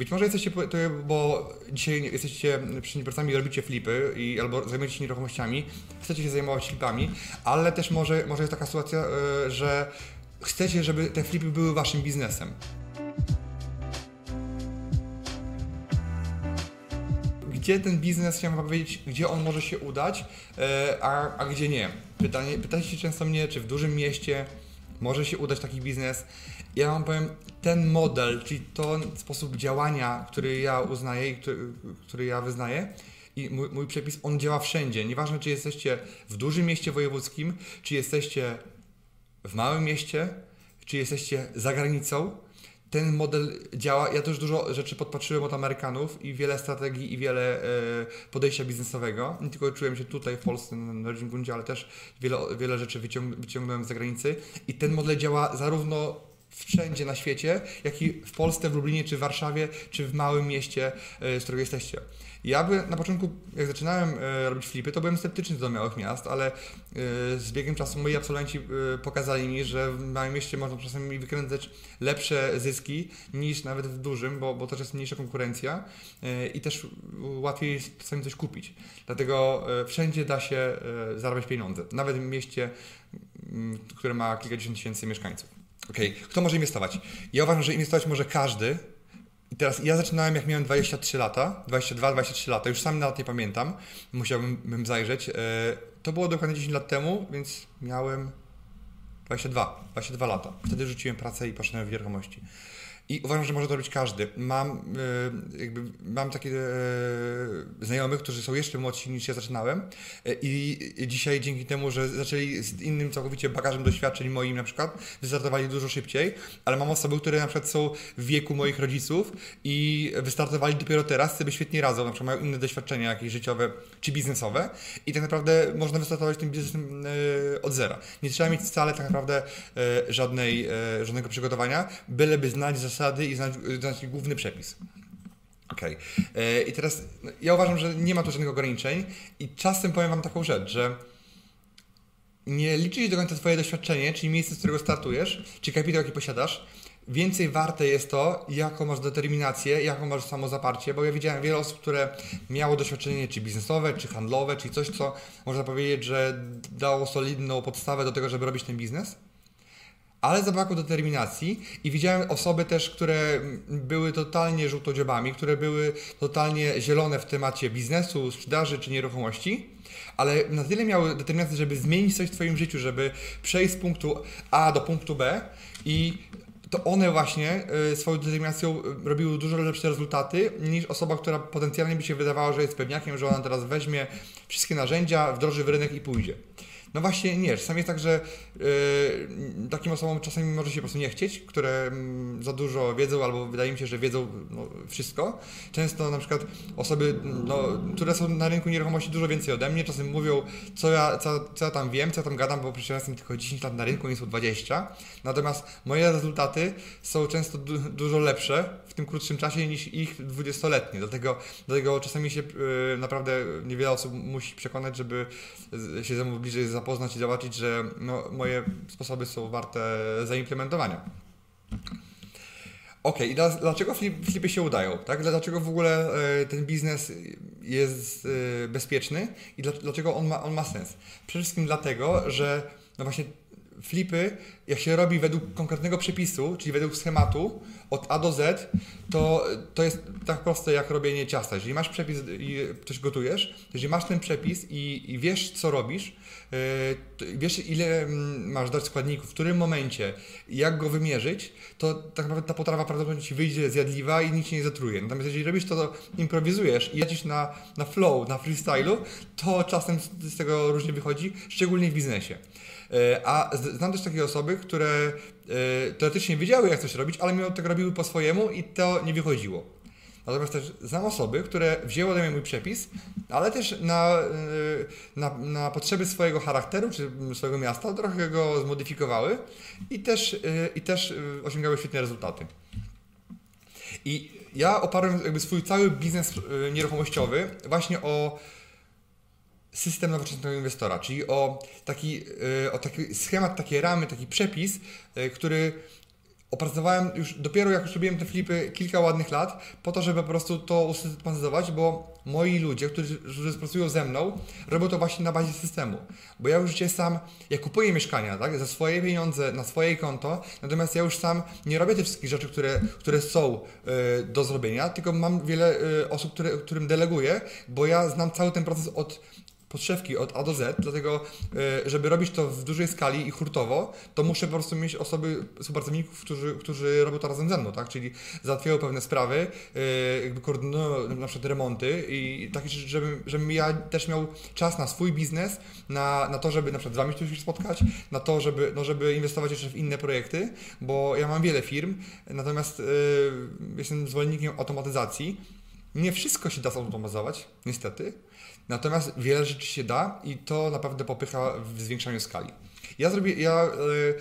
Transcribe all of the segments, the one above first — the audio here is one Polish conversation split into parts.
Być może jesteście, bo dzisiaj jesteście przedsiębiorcami robicie flipy i albo zajmujecie się nieruchomościami, chcecie się zajmować flipami, ale też może, może jest taka sytuacja, e, że chcecie, żeby te flipy były waszym biznesem. Gdzie ten biznes, chciałem powiedzieć, gdzie on może się udać, e, a, a gdzie nie? Pytanie, pytacie się często mnie, czy w dużym mieście może się udać taki biznes. Ja Wam powiem, ten model, czyli to sposób działania, który ja uznaję i który, który ja wyznaję, i mój, mój, przepis, on działa wszędzie. Nieważne, czy jesteście w dużym mieście wojewódzkim, czy jesteście w małym mieście, czy jesteście za granicą, ten model działa. Ja też dużo rzeczy podpatrzyłem od Amerykanów i wiele strategii i wiele e, podejścia biznesowego. Nie tylko czułem się tutaj w Polsce na rodzim gruncie, ale też wiele, wiele rzeczy wyciąg wyciągnąłem z zagranicy. I ten model działa zarówno wszędzie na świecie, jak i w Polsce, w Lublinie, czy w Warszawie, czy w małym mieście, e, z którego jesteście. Ja by na początku, jak zaczynałem e, robić flipy, to byłem sceptyczny do małych miast, ale e, z biegiem czasu moi absolwenci pokazali mi, że w małym mieście można czasami wykręcać lepsze zyski niż nawet w dużym, bo, bo też jest mniejsza konkurencja i też łatwiej czasami coś kupić. Dlatego wszędzie da się zarabiać pieniądze, nawet w mieście, które ma kilkadziesiąt tysięcy mieszkańców. Okej, okay. kto może inwestować? Ja uważam, że inwestować może każdy, i teraz ja zaczynałem jak miałem 23 lata, 22-23 lata, już sam nawet nie pamiętam, musiałbym zajrzeć. E, to było dokładnie 10 lat temu, więc miałem 22, 22 lata. Wtedy rzuciłem pracę i poszedłem w nieruchomości. I uważam, że może to robić każdy. Mam, e, jakby, mam takie e, znajomych, którzy są jeszcze młodsi niż ja zaczynałem e, i dzisiaj dzięki temu, że zaczęli z innym całkowicie bagażem doświadczeń moim na przykład, wystartowali dużo szybciej, ale mam osoby, które na przykład są w wieku moich rodziców i wystartowali dopiero teraz, sobie świetnie radzą, na przykład mają inne doświadczenia jakieś życiowe czy biznesowe i tak naprawdę można wystartować tym biznesem od zera. Nie trzeba mieć wcale tak naprawdę żadnej, żadnego przygotowania, byleby znać zasady zasady i znać, znać główny przepis. Ok. E, I teraz no, ja uważam, że nie ma tu żadnych ograniczeń i czasem powiem Wam taką rzecz, że nie liczy się do końca Twoje doświadczenie, czyli miejsce, z którego startujesz, czy kapitał, jaki posiadasz. Więcej warte jest to, jaką masz determinację, jaką masz samozaparcie, bo ja widziałem wiele osób, które miało doświadczenie czy biznesowe, czy handlowe, czy coś, co można powiedzieć, że dało solidną podstawę do tego, żeby robić ten biznes ale zabrakło determinacji i widziałem osoby też, które były totalnie żółtodziobami, które były totalnie zielone w temacie biznesu, sprzedaży czy nieruchomości, ale na tyle miały determinację, żeby zmienić coś w Twoim życiu, żeby przejść z punktu A do punktu B i to one właśnie y, swoją determinacją robiły dużo lepsze rezultaty niż osoba, która potencjalnie by się wydawała, że jest pewniakiem, że ona teraz weźmie wszystkie narzędzia, wdroży w rynek i pójdzie. No właśnie nie. Czasami jest tak, że yy, takim osobom czasami może się po prostu nie chcieć, które yy, za dużo wiedzą albo wydaje mi się, że wiedzą no, wszystko. Często na przykład osoby, no, które są na rynku nieruchomości dużo więcej ode mnie, czasem mówią, co ja, co, co ja tam wiem, co ja tam gadam, bo przecież ja jestem tylko 10 lat na rynku, nie są 20. Natomiast moje rezultaty są często du dużo lepsze w tym krótszym czasie niż ich 20-letnie. Dlatego, dlatego czasami się yy, naprawdę niewiele osób musi przekonać, żeby się ze mną bliżej zapoznać i zobaczyć, że no, moje sposoby są warte zaimplementowania. Ok, i dlaczego flipy się udają? Tak? Dlaczego w ogóle e, ten biznes jest e, bezpieczny i dlaczego on ma, on ma sens? Przede wszystkim dlatego, że no właśnie flipy, jak się robi według konkretnego przepisu, czyli według schematu od A do Z, to, to jest tak proste jak robienie ciasta. Jeżeli masz przepis i coś gotujesz, jeżeli masz ten przepis i, i wiesz, co robisz, yy, wiesz, ile mm, masz dać składników, w którym momencie, jak go wymierzyć, to tak naprawdę ta potrawa prawdopodobnie ci wyjdzie zjadliwa i nic nie zatruje. Natomiast jeżeli robisz to, to improwizujesz i jedziesz na, na flow, na freestylu, to czasem z tego różnie wychodzi, szczególnie w biznesie. E, a znam też takie osoby, które e, teoretycznie wiedziały, jak coś robić, ale mimo tego robiły po swojemu i to nie wychodziło. Natomiast też znam osoby, które wzięły ode mnie mój przepis, ale też na, y, na, na potrzeby swojego charakteru czy swojego miasta trochę go zmodyfikowały i też, i też osiągały świetne rezultaty. I ja oparłem jakby swój cały biznes nieruchomościowy właśnie o system nowoczesnego inwestora, czyli o taki, o taki schemat, takie ramy, taki przepis, który opracowałem już dopiero jak już robiłem te flipy kilka ładnych lat, po to, żeby po prostu to usystematyzować, bo moi ludzie, którzy, którzy pracują ze mną, robią to właśnie na bazie systemu. Bo ja już dzisiaj sam, ja kupuję mieszkania, tak, za swoje pieniądze, na swoje konto, natomiast ja już sam nie robię tych wszystkich rzeczy, które, które są y, do zrobienia, tylko mam wiele y, osób, które, którym deleguję, bo ja znam cały ten proces od podszewki od A do Z, dlatego e, żeby robić to w dużej skali i hurtowo, to muszę po prostu mieć osoby, współpracowników, którzy, którzy robią to razem ze mną, tak? Czyli załatwiają pewne sprawy, e, jakby koordynują na przykład remonty i tak, żebym, żebym ja też miał czas na swój biznes, na, na to, żeby na przykład z Wami się spotkać, na to, żeby, no, żeby inwestować jeszcze w inne projekty, bo ja mam wiele firm, natomiast yy, jestem zwolennikiem automatyzacji. Nie wszystko się da zautomatyzować, niestety, Natomiast wiele rzeczy się da i to naprawdę popycha w zwiększaniu skali. Ja zrobię, ja yy,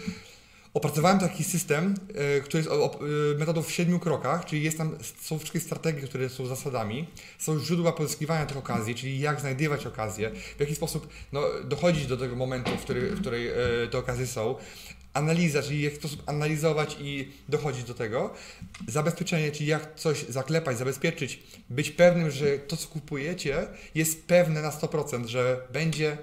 opracowałem taki system, yy, który jest yy, metodą w siedmiu krokach, czyli jest tam, są wszystkie strategie, które są zasadami, są źródła pozyskiwania tych okazji, czyli jak znajdywać okazje, w jaki sposób no, dochodzić do tego momentu, w, który, w której te okazje są, analiza, czyli jak sposób analizować i dochodzić do tego, zabezpieczenie, czyli jak coś zaklepać, zabezpieczyć, być pewnym, że to, co kupujecie, jest pewne na 100%, że będzie, e,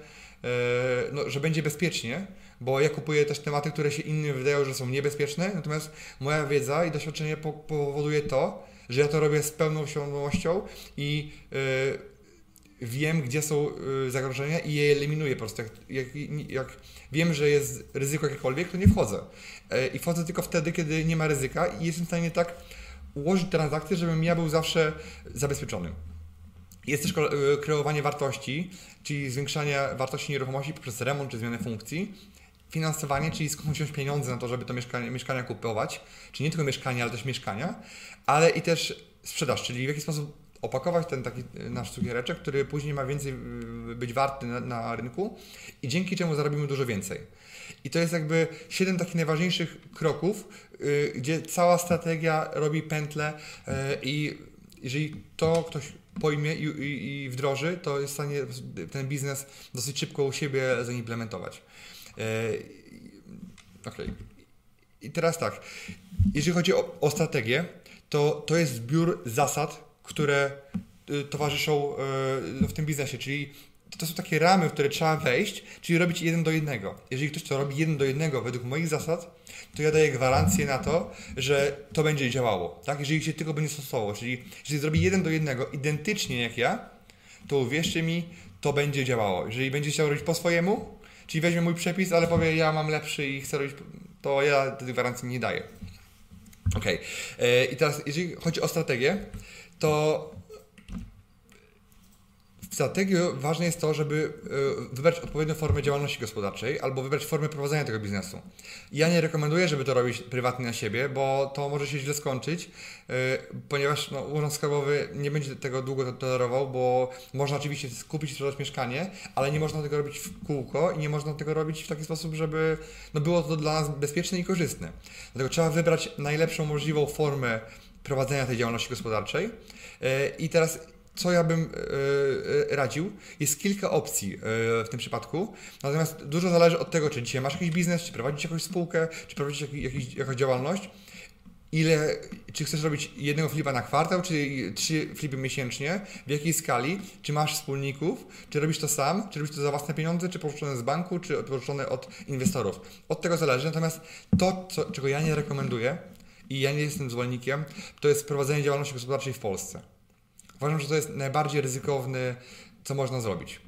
no, że będzie bezpiecznie, bo ja kupuję też tematy, które się innym wydają, że są niebezpieczne, natomiast moja wiedza i doświadczenie powoduje to, że ja to robię z pełną świadomością i yy, wiem, gdzie są yy, zagrożenia i je eliminuję po prostu. Jak, jak, jak wiem, że jest ryzyko jakiekolwiek, to nie wchodzę. E, I wchodzę tylko wtedy, kiedy nie ma ryzyka i jestem w stanie tak ułożyć transakcje, żebym ja był zawsze zabezpieczony. Jest też e, kreowanie wartości, czyli zwiększanie wartości nieruchomości poprzez remont czy zmianę funkcji. Finansowanie, czyli skąd wziąć pieniądze na to, żeby to mieszkanie, mieszkania kupować, czyli nie tylko mieszkania, ale też mieszkania, ale i też sprzedaż, czyli w jaki sposób opakować ten taki e, nasz cukiereczek, który później ma więcej być warty na, na, rynku i dzięki czemu zarobimy dużo więcej. I to jest jakby siedem takich najważniejszych kroków, yy, gdzie cała strategia robi pętlę yy, i jeżeli to ktoś pojmie i, i, i, wdroży, to jest w stanie ten biznes dosyć szybko u siebie zaimplementować. Yy. Okay. I teraz tak, jeżeli chodzi o, o strategię, to to jest zbiór zasad, które y, towarzyszą y, no, w tym biznesie, czyli to są takie ramy, w które trzeba wejść, czyli robić jeden do jednego. Jeżeli ktoś to robi jeden do jednego według moich zasad, to ja daję gwarancję na to, że to będzie działało. Tak? Jeżeli się tylko będzie stosowało, czyli jeżeli zrobi jeden do jednego identycznie jak ja, to uwierzcie mi, to będzie działało. Jeżeli będzie chciał robić po swojemu, czyli weźmie mój przepis, ale powie, ja mam lepszy i chcę robić, to ja tej gwarancji nie daję. Ok. E, I teraz, jeżeli chodzi o strategię, to w strategii ważne jest to, żeby e, wybrać odpowiednią formę działalności gospodarczej albo wybrać formę prowadzenia tego biznesu. Ja nie rekomenduję, żeby to robić prywatnie na siebie, bo to może się źle skończyć, e, ponieważ no, Urząd Skarbowy nie będzie tego długo tolerował, bo można oczywiście kupić i sprzedać mieszkanie, ale nie można tego robić w kółko i nie można tego robić w taki sposób, żeby no, było to dla nas bezpieczne i korzystne. Dlatego trzeba wybrać najlepszą możliwą formę prowadzenia tej działalności gospodarczej. E, I teraz co ja bym e, e, radził? Jest kilka opcji w tym przypadku, natomiast dużo zależy od tego, czy dzisiaj masz jakiś biznes, czy prowadzisz jakąś spółkę, czy prowadzisz jakiś, jakąś działalność, ile, czy chcesz robić jednego flipa na kwartał, czy trzy flipy miesięcznie, w jakiej skali, czy masz wspólników, czy robisz to sam, czy robisz to za własne pieniądze, czy pożyczone z banku, czy pożyczone od inwestorów. Od tego zależy, natomiast to, co, czego ja nie rekomenduję, i ja nie jestem zwolennikiem, to jest prowadzenie działalności gospodarczej w Polsce. Uważam, że to jest najbardziej ryzykowny, co można zrobić.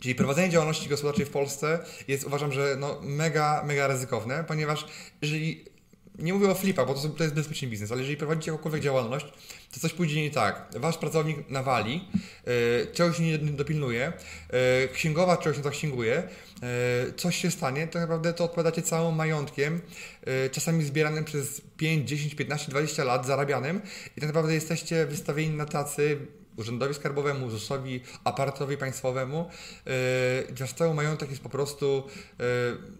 Czyli prowadzenie działalności gospodarczej w Polsce jest, uważam, że no, mega, mega ryzykowne, ponieważ jeżeli nie mówię o flipach, bo to, to jest bezpieczny biznes, ale jeżeli prowadzicie jakąkolwiek działalność, to coś pójdzie nie tak. Wasz pracownik nawali, yy, czegoś nie dopilnuje, yy, księgowa czegoś nie zaksięguje, yy, coś się stanie, to naprawdę to odpowiadacie całym majątkiem, czasami zbieranym przez 5, 10, 15, 20 lat, zarabianym i tak naprawdę jesteście wystawieni na tacy urzędowi skarbowemu, ZUS-owi, aparatowi państwowemu, yy, cały majątek jest po prostu yy,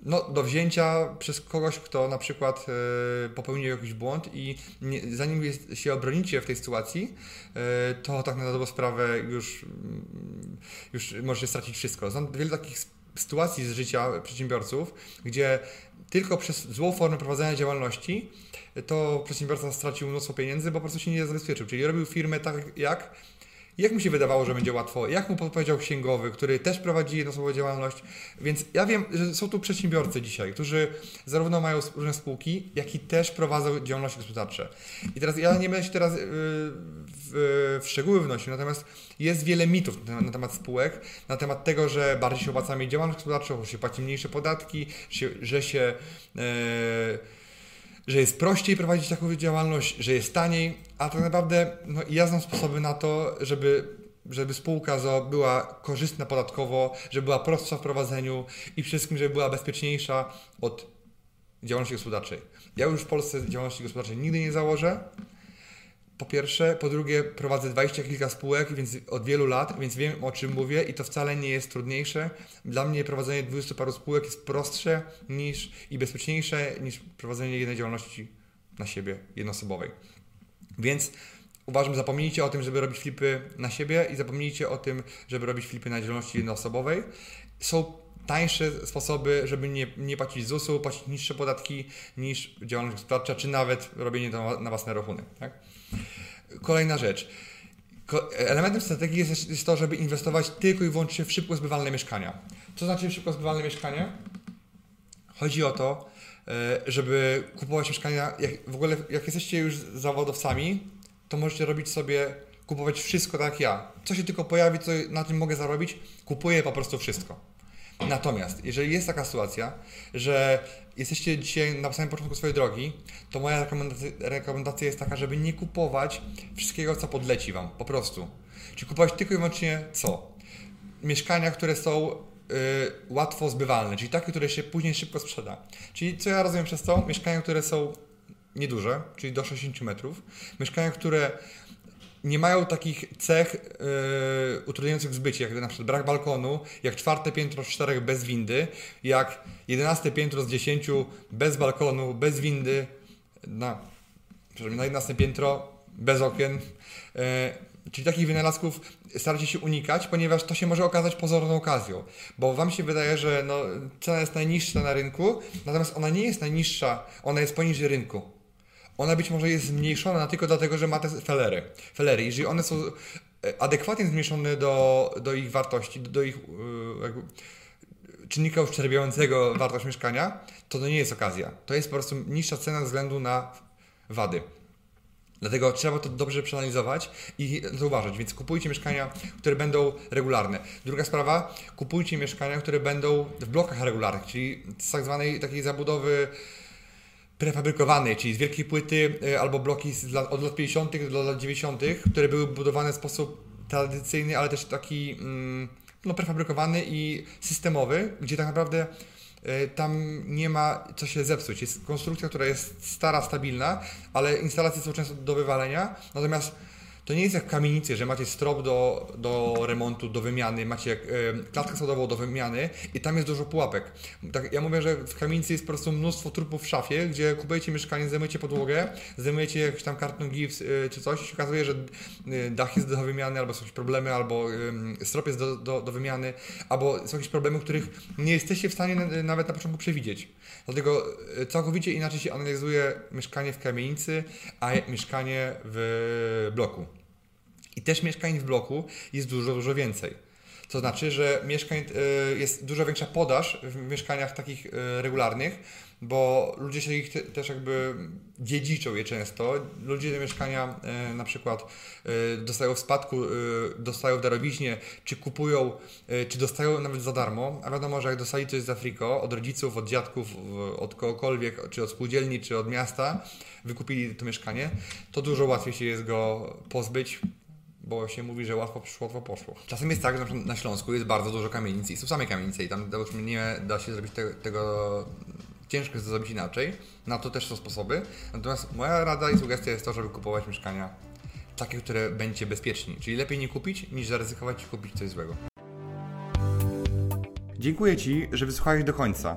no, do wzięcia przez kogoś, kto na przykład yy, popełnił jakiś błąd i nie, zanim jest, się obronicie w tej sytuacji, to tak na dobrą sprawę już, już możecie stracić wszystko. Znam wiele takich sytuacji z życia przedsiębiorców, gdzie tylko przez złą formę prowadzenia działalności to przedsiębiorca stracił mnóstwo pieniędzy, bo po prostu się nie zabezpieczył. Czyli robił firmę tak jak jak mu się wydawało, że będzie łatwo? Jak mu podpowiedział księgowy, który też prowadzi jednoosobową działalność? Więc ja wiem, że są tu przedsiębiorcy dzisiaj, którzy zarówno mają różne spółki, jak i też prowadzą działalności gospodarcze. I teraz ja nie będę się teraz yy, w, szczegóły wnosił, natomiast jest wiele mitów na, temat spółek, na temat tego, że bardziej się opłaca mieć działalność gospodarczą, że się płaci mniejsze podatki, że się... Yy, że jest prościej prowadzić taką działalność, że jest taniej, a tak naprawdę no, ja znam sposoby na to, żeby, żeby spółka była korzystna podatkowo, żeby była prostsza w prowadzeniu i wszystkim, żeby była bezpieczniejsza od działalności gospodarczej. Ja już w Polsce działalności gospodarczej nigdy nie założę, po pierwsze, po drugie prowadzę dwadzieścia kilka spółek, więc od wielu lat, więc wiem o czym mówię i to wcale nie jest trudniejsze. Dla mnie prowadzenie 20 paru spółek jest prostsze niż i bezpieczniejsze niż prowadzenie jednej działalności na siebie jednoosobowej. Więc uważam, zapomnijcie o tym, żeby robić flipy na siebie i zapomnijcie o tym, żeby robić flipy na działalności jednoosobowej. Są tańsze sposoby, żeby nie, nie płacić ZUS-u, płacić niższe podatki niż działalność gospodarcza, czy nawet robienie to na własny rachunek. Tak? Kolejna rzecz. Elementem strategii jest, jest to, żeby inwestować tylko i wyłącznie w szybko zbywalne mieszkania. Co znaczy szybko zbywalne mieszkanie? Chodzi o to, e, żeby kupować mieszkania, jak, w ogóle jak jesteście już zawodowcami, to możecie robić sobie, kupować wszystko tak jak ja. Co się tylko pojawi, co na tym mogę zarobić, kupuję po prostu wszystko. Natomiast, jeżeli jest taka sytuacja, że jesteście dzisiaj na samym początku swojej drogi, to moja rekomendacja, jest taka, żeby nie kupować wszystkiego, co podleci Wam, po prostu. Czyli kupować tylko i wyłącznie co? Mieszkania, które są y, łatwo zbywalne, czyli takie, które się później szybko sprzeda. Czyli co ja rozumiem przez to? Mieszkania, które są nieduże, czyli do 60 metrów. Mieszkania, które nie mają takich cech yy, utrudniających zbycie, jak na przykład brak balkonu, jak czwarte piętro z czterech bez windy, jak jedenaste piętro z dziesięciu bez balkonu, bez windy, na, na jedenaste piętro bez okien. Yy, czyli takich wynalazków staracie się unikać, ponieważ to się może okazać pozorną okazją, bo Wam się wydaje, że no, cena jest najniższa na rynku, natomiast ona nie jest najniższa, ona jest poniżej rynku ona być może jest zmniejszona tylko dlatego, że ma te felery. felery. Jeżeli one są e, adekwatnie zmniejszone do, do ich wartości, do, do ich e, jakby, czynnika uszczerbiającego wartość mieszkania, to to nie jest okazja. To jest po prostu niższa cena względu na wady. Dlatego trzeba to dobrze przeanalizować i zauważyć. Więc kupujcie mieszkania, które będą regularne. Druga sprawa, kupujcie mieszkania, które będą w blokach regularnych, czyli z tak zwanej takiej zabudowy prefabrykowanej, czyli z wielkiej płyty e, albo bloki od lat 50. do lat 90., które były budowane w sposób tradycyjny, ale też taki mm, no, prefabrykowany i systemowy, gdzie tak naprawdę e, tam nie ma co się zepsuć. Jest konstrukcja, która jest stara, stabilna, ale instalacje są często do wywalenia, natomiast to nie jest jak kamienicy, że macie strop do, do remontu, do wymiany, macie y, klatkę schodową do wymiany i tam jest dużo pułapek. Tak, ja mówię, że w kamienicy jest po prostu mnóstwo trupów w szafie, gdzie kupujecie mieszkanie, zajmujecie podłogę, zajmujecie jakiś tam karton gips y, czy coś i się okazuje, że y, dach jest do wymiany, albo są jakieś problemy, albo strop jest do, do, do wymiany, albo są jakieś problemy, których nie jesteście w stanie nawet na początku przewidzieć. Dlatego całkowicie inaczej się analizuje mieszkanie w kamienicy, a mieszkanie w bloku. I też mieszkań w bloku jest dużo, dużo więcej. To znaczy, że mieszkań y, jest dużo większa podaż w mieszkaniach takich y, regularnych, bo ludzie się ich te, też jakby dziedziczą je często. Ludzie te mieszkania y, na przykład dostają w spadku, dostają w darowiźnie, czy kupują, czy dostają nawet za darmo, a wiadomo, że jak dostali coś z Afriko, od rodziców, od dziadków, od kogokolwiek, czy od spółdzielni, czy od miasta, wykupili to mieszkanie, to dużo łatwiej się jest go pozbyć, bo się mówi, że łatwo przyszło, łatwo poszło. Czasem jest tak, że na Śląsku jest bardzo dużo kamienic i są same kamienice i tam nie da się zrobić te, tego, ciężko jest to zrobić inaczej. Na to też są sposoby. Natomiast moja rada i sugestia jest to, żeby kupować mieszkania takie, które będzie bezpieczni. Czyli lepiej nie kupić, niż zaryzykować i kupić coś złego. Dziękuję Ci, że wysłuchałeś do końca.